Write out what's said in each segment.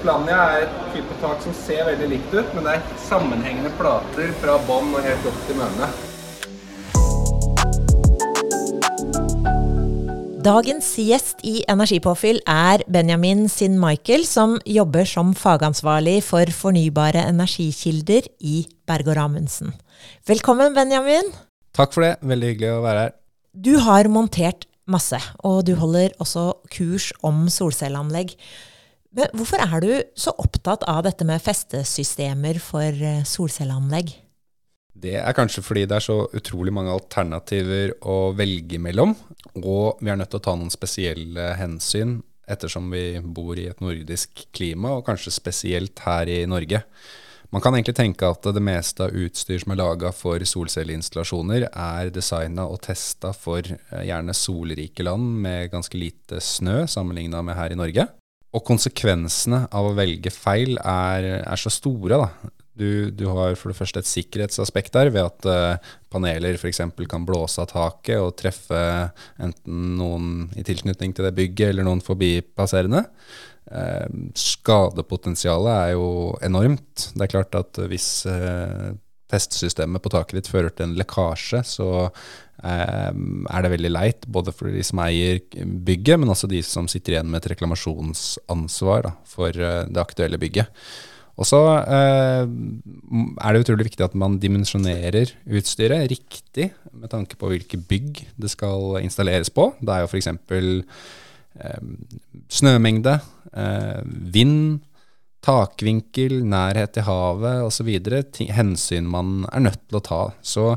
Plania er et type tak som ser veldig likt ut, men det er sammenhengende plater fra bånn og helt opp til mønene. Dagens gjest i Energipåfyll er Benjamin Sin Michael, som jobber som fagansvarlig for fornybare energikilder i Berg og Ramundsen. Velkommen, Benjamin. Takk for det. Veldig hyggelig å være her. Du har montert masse, og du holder også kurs om solcelleanlegg. Hvorfor er du så opptatt av dette med festesystemer for eh, solcelleanlegg? Det er kanskje fordi det er så utrolig mange alternativer å velge mellom, og vi er nødt til å ta noen spesielle hensyn ettersom vi bor i et nordisk klima, og kanskje spesielt her i Norge. Man kan egentlig tenke at det meste av utstyr som er laga for solcelleinstallasjoner, er designa og testa for eh, gjerne solrike land med ganske lite snø sammenligna med her i Norge. Og konsekvensene av å velge feil er, er så store. da. Du, du, har for det første et sikkerhetsaspekt der, ved at uh, paneler f.eks. kan blåse av taket og treffe enten noen i tilknytning til det bygget eller noen forbipasserende. Uh, skadepotensialet er jo enormt. Det er klart at hvis uh, testsystemet på taket ditt fører til en lekkasje, så er det veldig leit, både for de som eier bygget, men også de som sitter igjen med et reklamasjonsansvar da, for det aktuelle bygget. Og så eh, er det utrolig viktig at man dimensjonerer utstyret riktig med tanke på hvilke bygg det skal installeres på. Det er jo f.eks. Eh, snømengde, eh, vind, takvinkel, nærhet til havet osv. Hensyn man er nødt til å ta. Så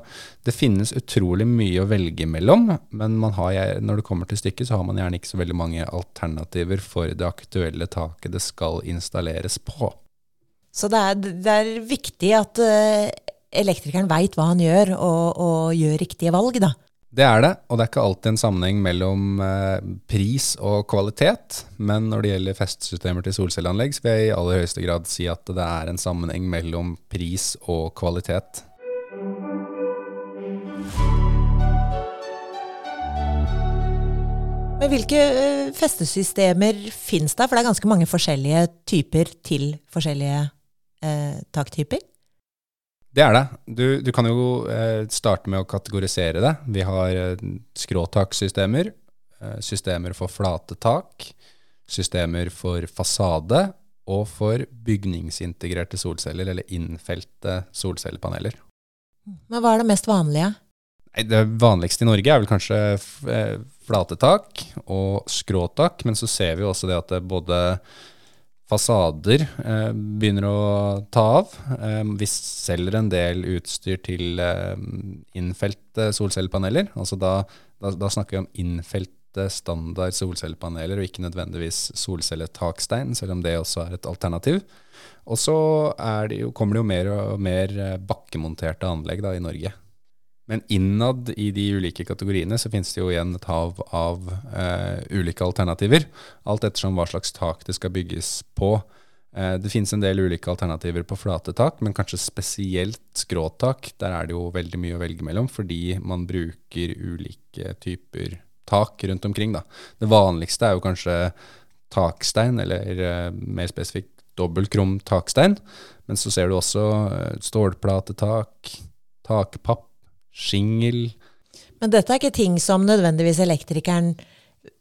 det finnes utrolig mye å velge mellom, men har, når det kommer til stykket, så har man gjerne ikke så veldig mange alternativer for det aktuelle taket det skal installeres på. Så det er, det er viktig at uh, elektrikeren veit hva han gjør, og, og, gjør riktige valg, da. Det er det, og det er ikke alltid en sammenheng mellom uh, pris og kvalitet. Men når det gjelder festesystemer til solcelleanlegg, så vil jeg i aller høyeste grad si at det er en sammenheng mellom pris og kvalitet. Men hvilke uh, festesystemer fins det? For det er ganske mange forskjellige typer til forskjellige eh, taktyper? Det er det. Du, du kan jo eh, starte med å kategorisere det. Vi har eh, skråtaksystemer, eh, systemer for flate tak, systemer for fasade og for bygningsintegrerte solceller, eller innfelte solcellepaneler. Men hva er det mest vanlige? Det vanligste i Norge er vel kanskje eh, flate tak og skråtak, men så ser vi også det at det både fasader eh, begynner å ta av. Eh, vi selger en del utstyr til eh, innfelte solcellepaneler. Altså da, da, da, snakker vi om innfelte standard solcellepaneler, og ikke nødvendigvis solcelletakstein, selv om det også er et alternativ. Og så kommer det jo mer og mer eh, bakkemonterte anlegg da, i Norge. Men innad i de ulike kategoriene så finnes det jo igjen et hav av eh, ulike alternativer. Alt ettersom hva slags tak det skal bygges på. Eh, det finnes en del ulike alternativer på flate tak, men kanskje spesielt skråtak. Der er det jo veldig mye å velge mellom, fordi man bruker ulike typer tak rundt omkring. Da. Det vanligste er jo kanskje takstein, eller eh, mer spesifikt dobbeltkrum takstein. Men så ser du også stålplatetak, takpapp Shingel. Men dette er ikke ting som nødvendigvis elektrikeren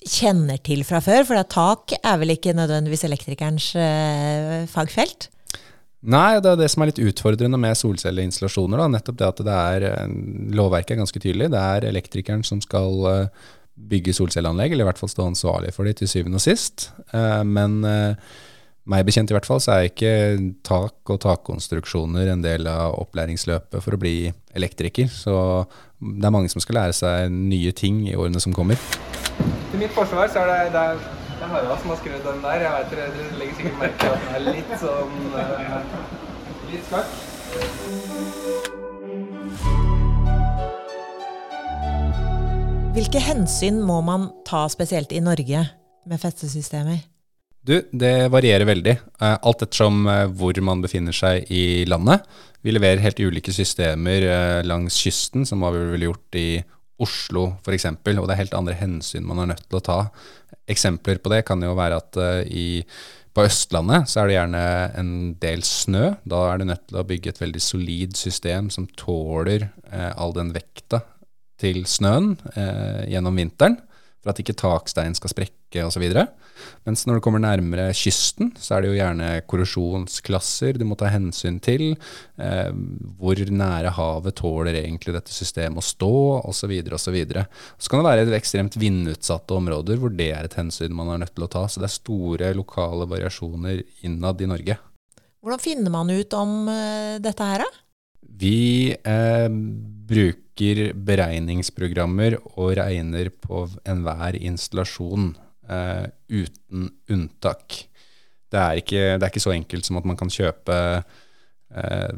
kjenner til fra før? For tak er vel ikke nødvendigvis elektrikerens uh, fagfelt? Nei, det er det som er litt utfordrende med solcelleinstallasjoner. Da. Nettopp det at det er, eh, lovverket er ganske tydelig. Det er elektrikeren som skal uh, bygge solcelleanlegg, eller i hvert fall stå ansvarlig for det til syvende og sist. Uh, men meg bekjent i hvert fall, så er ikke tak og takkonstruksjoner en del av opplæringsløpet for å bli elektriker. Så det er mange som skal lære seg nye ting i årene som kommer. Til mitt forsvar så er det, det, er, det er Harald som har skrevet den der. Jeg vet dere, dere legger sikkert merke til at den er litt sånn uh, litt skakk. Hvilke hensyn må man ta spesielt i Norge med festesystemer? Du, det varierer veldig, eh, alt ettersom eh, hvor man befinner seg i landet. Vi leverer helt ulike systemer eh, langs kysten, som vi ville gjort i Oslo f.eks., og det er helt andre hensyn man er nødt til å ta. Eksempler på det kan jo være at i, på Østlandet så er det gjerne en del snø. Da er du nødt til å bygge et veldig solid system som tåler eh, all den vekta til snøen eh, gjennom vinteren, for at ikke taksteinen skal sprekke osv. Mens når du kommer nærmere kysten, så er det jo gjerne korrosjonsklasser du må ta hensyn til. Eh, hvor nære havet tåler egentlig dette systemet å stå, osv. osv. Så, kan det være ekstremt vindutsatte områder hvor det er et hensyn man er nødt til å ta. Så det er store lokale variasjoner innad i Norge. Hvordan finner man ut om uh, dette her, da? Vi eh, bruker beregningsprogrammer og regner på enhver installasjon uh, uten unntak. Det er, ikke, det er, ikke, så enkelt som at man kan kjøpe uh,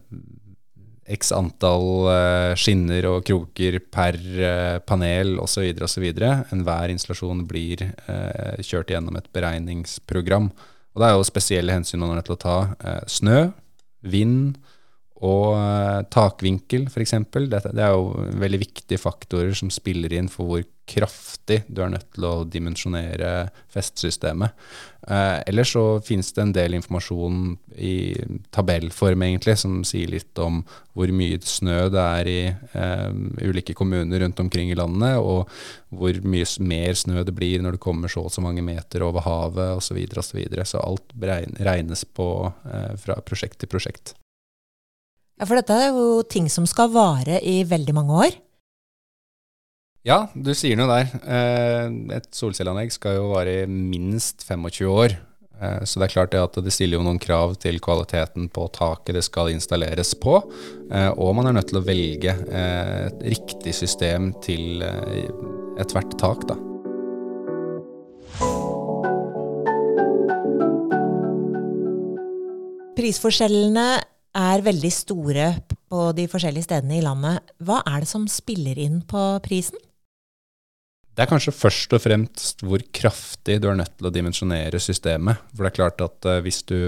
x antall uh, skinner og kroker per panel osv. osv. Enhver installasjon blir kjørt gjennom et beregningsprogram. Og det er jo spesielle hensyn man er nødt til å ta. snø, vind, og uh, takvinkel, f.eks. Det, er jo veldig viktige faktorer som spiller inn for hvor kraftig du er nødt til å dimensjonere festsystemet. Eh, ellers så finnes det en del informasjon i tabellform egentlig, som sier litt om hvor mye snø det er i eh, ulike kommuner rundt omkring i landet, og hvor mye mer snø det blir når det kommer så og så mange meter over havet osv. Så, videre, og så, videre. så alt regnes på fra prosjekt til prosjekt. Ja, For dette er jo ting som skal vare i veldig mange år? Ja, du sier noe der. Eh, et solcelleanlegg skal jo vare i minst 25 år. Eh, så det er klart det at det stiller jo noen krav til kvaliteten på taket det skal installeres på. Eh, og man er nødt til å velge et riktig system til ethvert tak, da. Prisforskjellene er veldig store på de forskjellige stedene i landet. Hva er det som spiller inn på prisen? Det er kanskje først og fremst hvor kraftig du er nødt til å dimensjonere systemet. For det er klart at uh, hvis du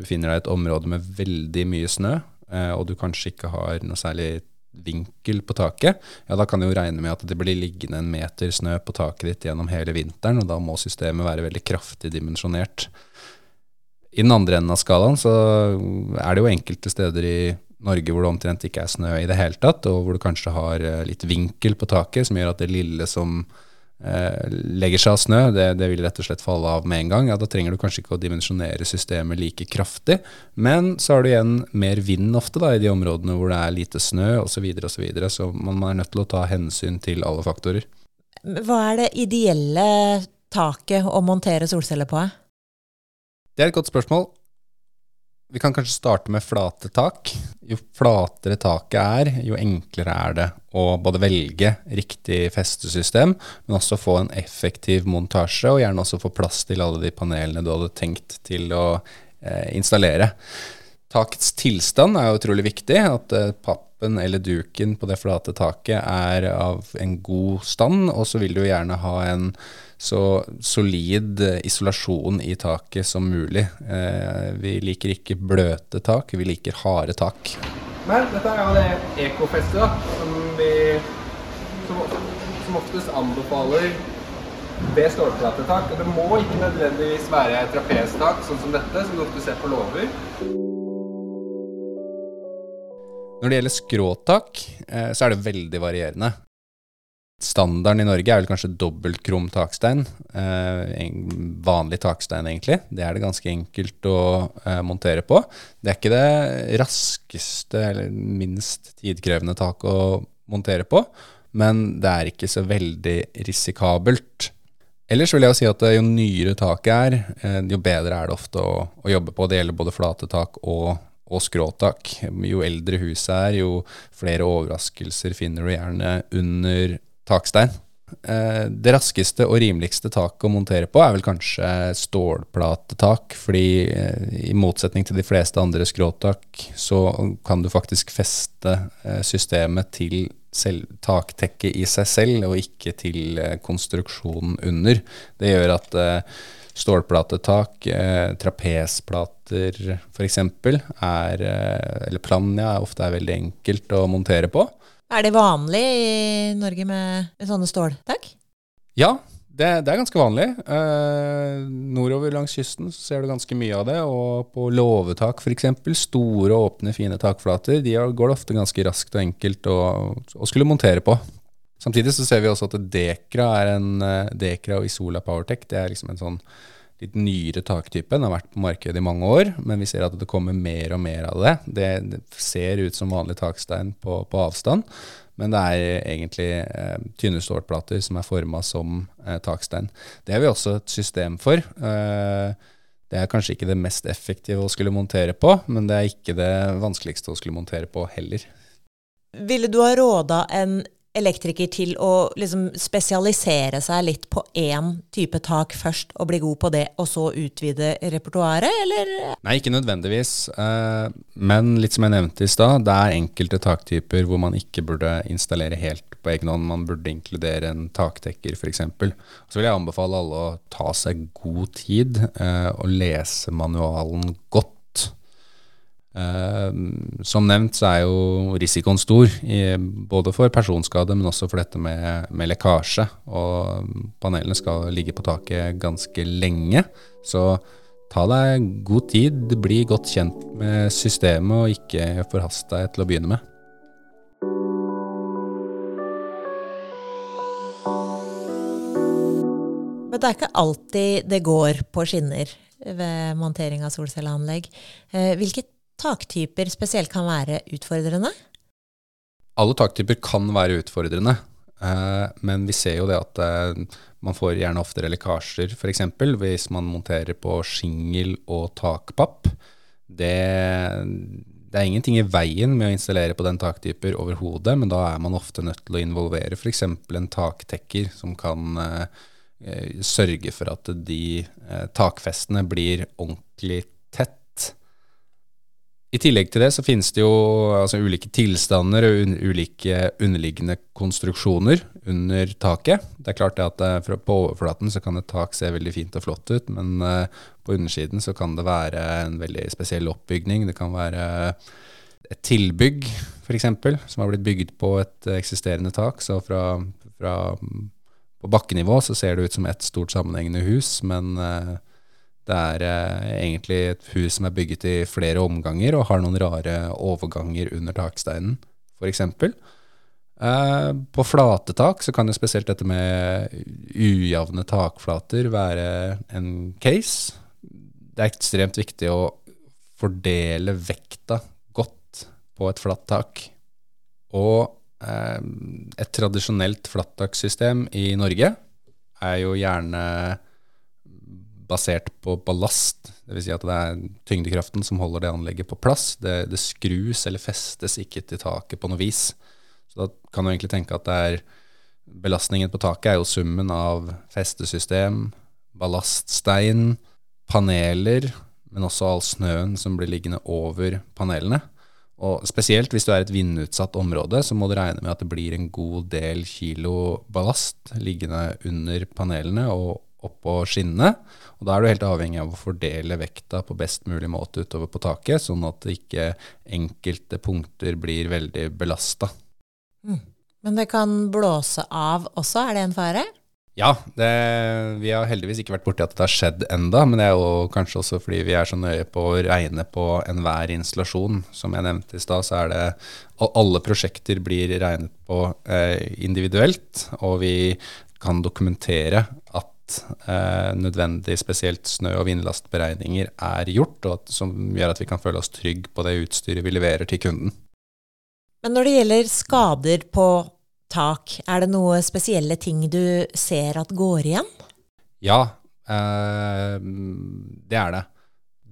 befinner deg i et område med veldig mye snø, uh, og du kanskje ikke har noe særlig vinkel på taket, ja da kan du jo regne med at det blir liggende en meter snø på taket ditt gjennom hele vinteren, og da må systemet være veldig kraftig dimensjonert. I den andre enden av skalaen så er det jo enkelte steder i Norge hvor det omtrent ikke er snø i det hele tatt, og hvor du kanskje har eh, litt vinkel på taket som gjør at det lille som eh, legger seg av snø, det, det, vil rett og slett falle av med en gang. Ja, Da trenger du kanskje ikke å dimensjonere systemet like kraftig, men så har du igjen mer vind ofte da, i de områdene hvor det er lite snø osv., så, videre, og så, videre, så man er nødt til å ta hensyn til alle faktorer. Hva er det ideelle taket å montere solceller på? Det er et godt spørsmål. Vi kan kanskje starte med flate tak. Jo flatere taket er, jo enklere er det å både velge riktig festesystem, men også få en effektiv montasje, og gjerne også få plass til alle de panelene du hadde tenkt til å eh, installere. Takets tilstand er utrolig viktig. At eh, pappen eller duken på det flate taket er av en god stand, og så vil du gjerne ha en så solid isolasjon i taket som mulig. Eh, vi liker ikke bløte tak, vi liker harde tak. Men dette er jo det ekofestet da, som vi som, som oftest anbefaler ved stålplatetak. Og det må ikke nødvendigvis være trapestak, sånn som dette, som du ofte ser på låver. Når det gjelder skråtak, eh, så er det veldig varierende. Standarden i Norge er vel kanskje dobbeltkrom takstein. Eh, vanlig takstein, egentlig. Det er det ganske enkelt å eh, montere på. Det er ikke det raskeste eller minst tidkrevende taket å montere på, men det er ikke så veldig risikabelt. Ellers vil jeg si at jo nyere taket er, eh, jo bedre er det ofte å, å, jobbe på. Det gjelder både flate tak og, og skråtak. Jo eldre huset er, jo flere overraskelser finner du gjerne under takstein. Eh, det raskeste og rimeligste taket å montere på er vel kanskje stålplatetak, fordi eh, i motsetning til de fleste andre skråtak, så kan du faktisk feste eh, systemet til taktekket i seg selv, og ikke til konstruksjonen under. Det gjør at stålplatetak, trapesplater f.eks., er, eller planja, ofte er veldig enkelt å montere på. Er det vanlig i Norge med, med sånne ståltak? Ja, det, det, er ganske vanlig. Eh, nordover langs kysten ser du ganske mye av det. Og på låvetak f.eks., store, åpne, fine takflater, de går det ofte ganske raskt og enkelt å, skulle montere på. Samtidig så ser vi også at Dekra er en eh, Dekra og Isola Powertech. Det er liksom en sånn litt nyere taktype. Den har vært på markedet i mange år, men vi ser at det kommer mer og mer av det. Det, ser ut som vanlig takstein på, på, avstand, men det er egentlig eh, tynne stålplater som er forma som eh, takstein. Det har vi også et system for. Eh, det er kanskje ikke det mest effektive å skulle montere på, men det er ikke det vanskeligste å skulle montere på heller. Ville du ha råda en elektriker til å liksom spesialisere seg litt på én type tak først, og bli god på det, og så utvide repertoaret, eller? Nei, ikke nødvendigvis. Eh, men litt som jeg nevnte i stad, det er enkelte taktyper hvor man ikke burde installere helt på egen hånd. Man burde inkludere en takdekker, f.eks. Så vil jeg anbefale alle å ta seg god tid eh, og lese manualen godt som nevnt så er jo risikoen stor, i, både for personskade, men også for dette med, med, lekkasje. Og panelene skal ligge på taket ganske lenge. Så ta deg god tid, bli godt kjent med systemet, og ikke forhast deg til å begynne med. Men det er ikke alltid det går på skinner ved montering av solcelleanlegg. Uh, hvilket taktyper spesielt kan være utfordrende? Alle taktyper kan være utfordrende, eh, men vi ser jo det at eh, man får gjerne oftere lekkasjer, f.eks. hvis man monterer på shingel og takpapp. Det, det, er ingenting i veien med å installere på den taktyper overhodet, men da er man ofte nødt til å involvere f.eks. en taktekker som kan eh, sørge for at de takfestene blir ordentlig i tillegg til det så finnes det jo altså, ulike tilstander og un ulike underliggende konstruksjoner under taket. Det er klart at det, på overflaten så kan et tak se veldig fint og flott ut, men uh, på undersiden så kan det være en veldig spesiell oppbygning. Det kan være et tilbygg, f.eks., som har blitt bygd på et eksisterende tak. Så fra, fra på bakkenivå så ser det ut som et stort sammenhengende hus, men uh, det er eh, egentlig et hus som er bygget i flere omganger og har noen rare overganger under taksteinen, f.eks. Eh, på flate tak så kan jo spesielt dette med ujevne takflater være en case. Det er ekstremt viktig å fordele vekta godt på et flatt tak. Og eh, et tradisjonelt flattakssystem i Norge er jo gjerne basert på ballast. Dvs. Si at det er tyngdekraften som holder det anlegget på plass. Det, det, skrus eller festes ikke til taket på noe vis. Så da kan du egentlig tenke at det er belastningen på taket er jo summen av festesystem, ballaststein, paneler, men også all snøen som blir liggende over panelene. Og spesielt hvis du er et vindutsatt område, så må du regne med at det blir en god del kilo ballast liggende under panelene og oppå skinnene. Og Da er du helt avhengig av å fordele vekta på best mulig måte utover på taket, sånn at ikke enkelte punkter blir veldig belasta. Mm. Men det kan blåse av også, er det en fare? Ja, det, vi har heldigvis ikke vært borti at det har skjedd enda, men det er jo kanskje også fordi vi er så nøye på å regne på enhver installasjon. Som jeg nevnte i stad, så er det Alle prosjekter blir regnet på eh, individuelt, og vi kan dokumentere at eh, nødvendig spesielt snø- og vindlastberegninger er gjort, og at, som gjør at vi kan føle oss trygg på det utstyret vi leverer til kunden. Men når det gjelder skader på tak, er det noe spesielle ting du ser at går igjen? Ja, eh, det er det.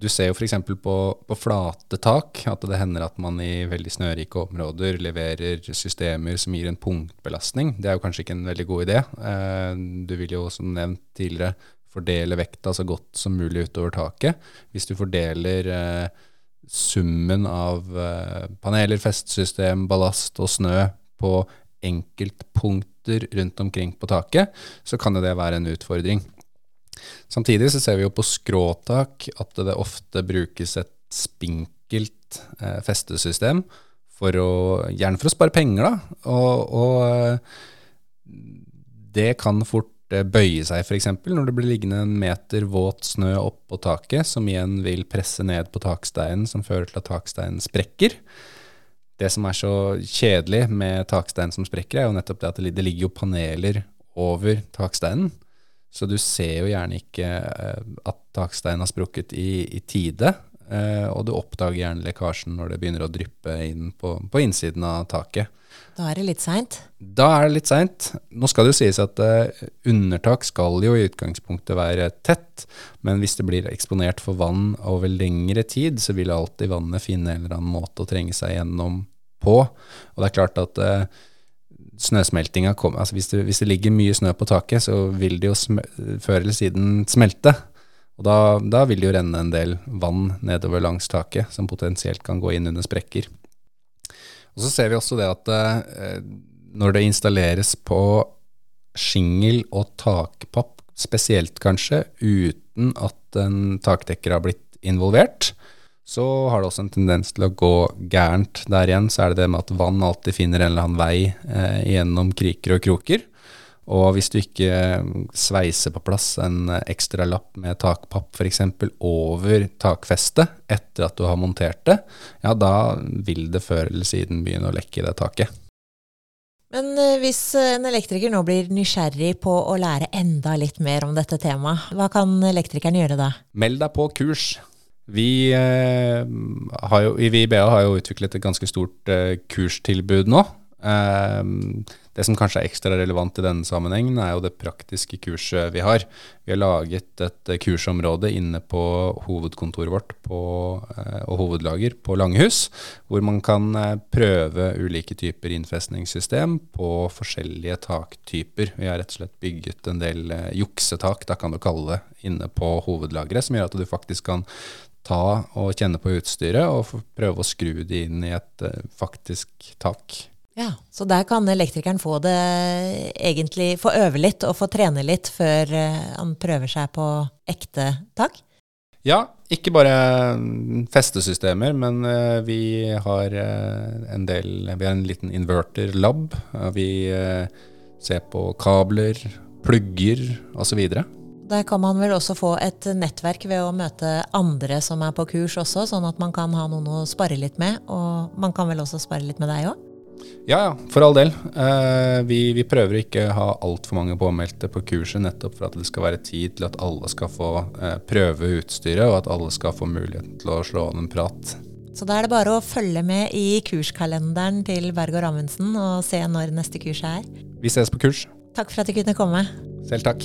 Du ser jo f.eks. På, på flate tak at det hender at man i veldig snørike områder leverer systemer som gir en punktbelastning. Det er jo kanskje ikke en veldig god idé. Eh, du vil jo som nevnt tidligere fordele vekta så godt som mulig utover taket. Hvis du fordeler eh, summen av eh, paneler, festsystem, ballast og snø på enkeltpunkter rundt omkring på taket, så kan jo det være en utfordring. Samtidig så ser vi jo på skråtak at det ofte brukes et spinkelt eh, festesystem for å, gjerne for å spare penger, da. Og, og eh, det kan fort eh, bøye seg, f.eks. når det blir liggende en meter våt snø oppå taket, som igjen vil presse ned på taksteinen, som fører til at taksteinen sprekker. Det som er så kjedelig med taksteinen som sprekker, er jo nettopp det at det ligger jo paneler over taksteinen. Så du ser jo gjerne ikke eh, at taksteinen har sprukket i, i tide. Eh, og du oppdager gjerne lekkasjen når det begynner å dryppe inn på, på innsiden av taket. Da er det litt seint? Da er det litt seint. Nå skal det jo sies at uh, undertak skal jo i utgangspunktet være tett, men hvis det blir eksponert for vann over lengre tid, så vil alltid vannet finne en eller annen måte å trenge seg gjennom på. Og det er klart at uh, snøsmeltinga kommer altså hvis det, hvis det, ligger mye snø på taket, så vil det jo før eller siden smelte. Og da, da, vil det jo renne en del vann nedover langs taket, som potensielt kan gå inn under sprekker. Og så ser vi også det at eh, når det installeres på skingel og takpapp, spesielt kanskje, uten at en takdekker har blitt involvert, så har det også en tendens til å gå gærent. Der igjen så er det det med at vann alltid finner en eller annen vei eh, gjennom kriker og kroker. Og hvis du ikke sveiser på plass en ekstra lapp med takpapp f.eks. over takfestet etter at du har montert det, ja da vil det før eller siden begynne å lekke i det taket. Men eh, hvis en elektriker nå blir nysgjerrig på å lære enda litt mer om dette temaet, hva kan elektrikeren gjøre da? Meld deg på kurs. Vi eh, har jo, i BA har jo utviklet et ganske stort eh, kurstilbud nå. Eh, det som kanskje er ekstra relevant i denne sammenhengen, er jo det praktiske kurset vi har. Vi har laget et eh, kursområde inne på hovedkontoret vårt på, eh, og hovedlager på Langhus, hvor man kan eh, prøve ulike typer innfestningssystem på forskjellige taktyper. Vi har rett og slett bygget en del juksetak, da kan du kalle det, inne på hovedlageret, som gjør at du faktisk kan ta og kjenne på utstyret og prøve å skru det inn i et uh, faktisk tak. Ja, Så der kan elektrikeren få det egentlig få øve litt og få trene litt før uh, han prøver seg på ekte tak? Ja, ikke bare mm, festesystemer, men uh, vi har en del Vi har en liten inverter-lab. vi ser på kabler, plugger osv. Der kan man vel også få et nettverk ved å møte andre som er på kurs også, sånn at man kan ha noen å spare litt med. Og man kan vel også spare litt med deg òg? Ja, ja, for all del. Eh, vi, vi, prøver ikke å ha altfor mange påmeldte på kurset, nettopp for at det skal være tid til at alle skal få eh, prøve utstyret, og at alle skal få muligheten til å slå an en prat. Så da er det bare å følge med i kurskalenderen til Berg og Rammundsen og se når neste kurs er. Vi ses på kurs. Takk for at du kunne komme. Selv takk.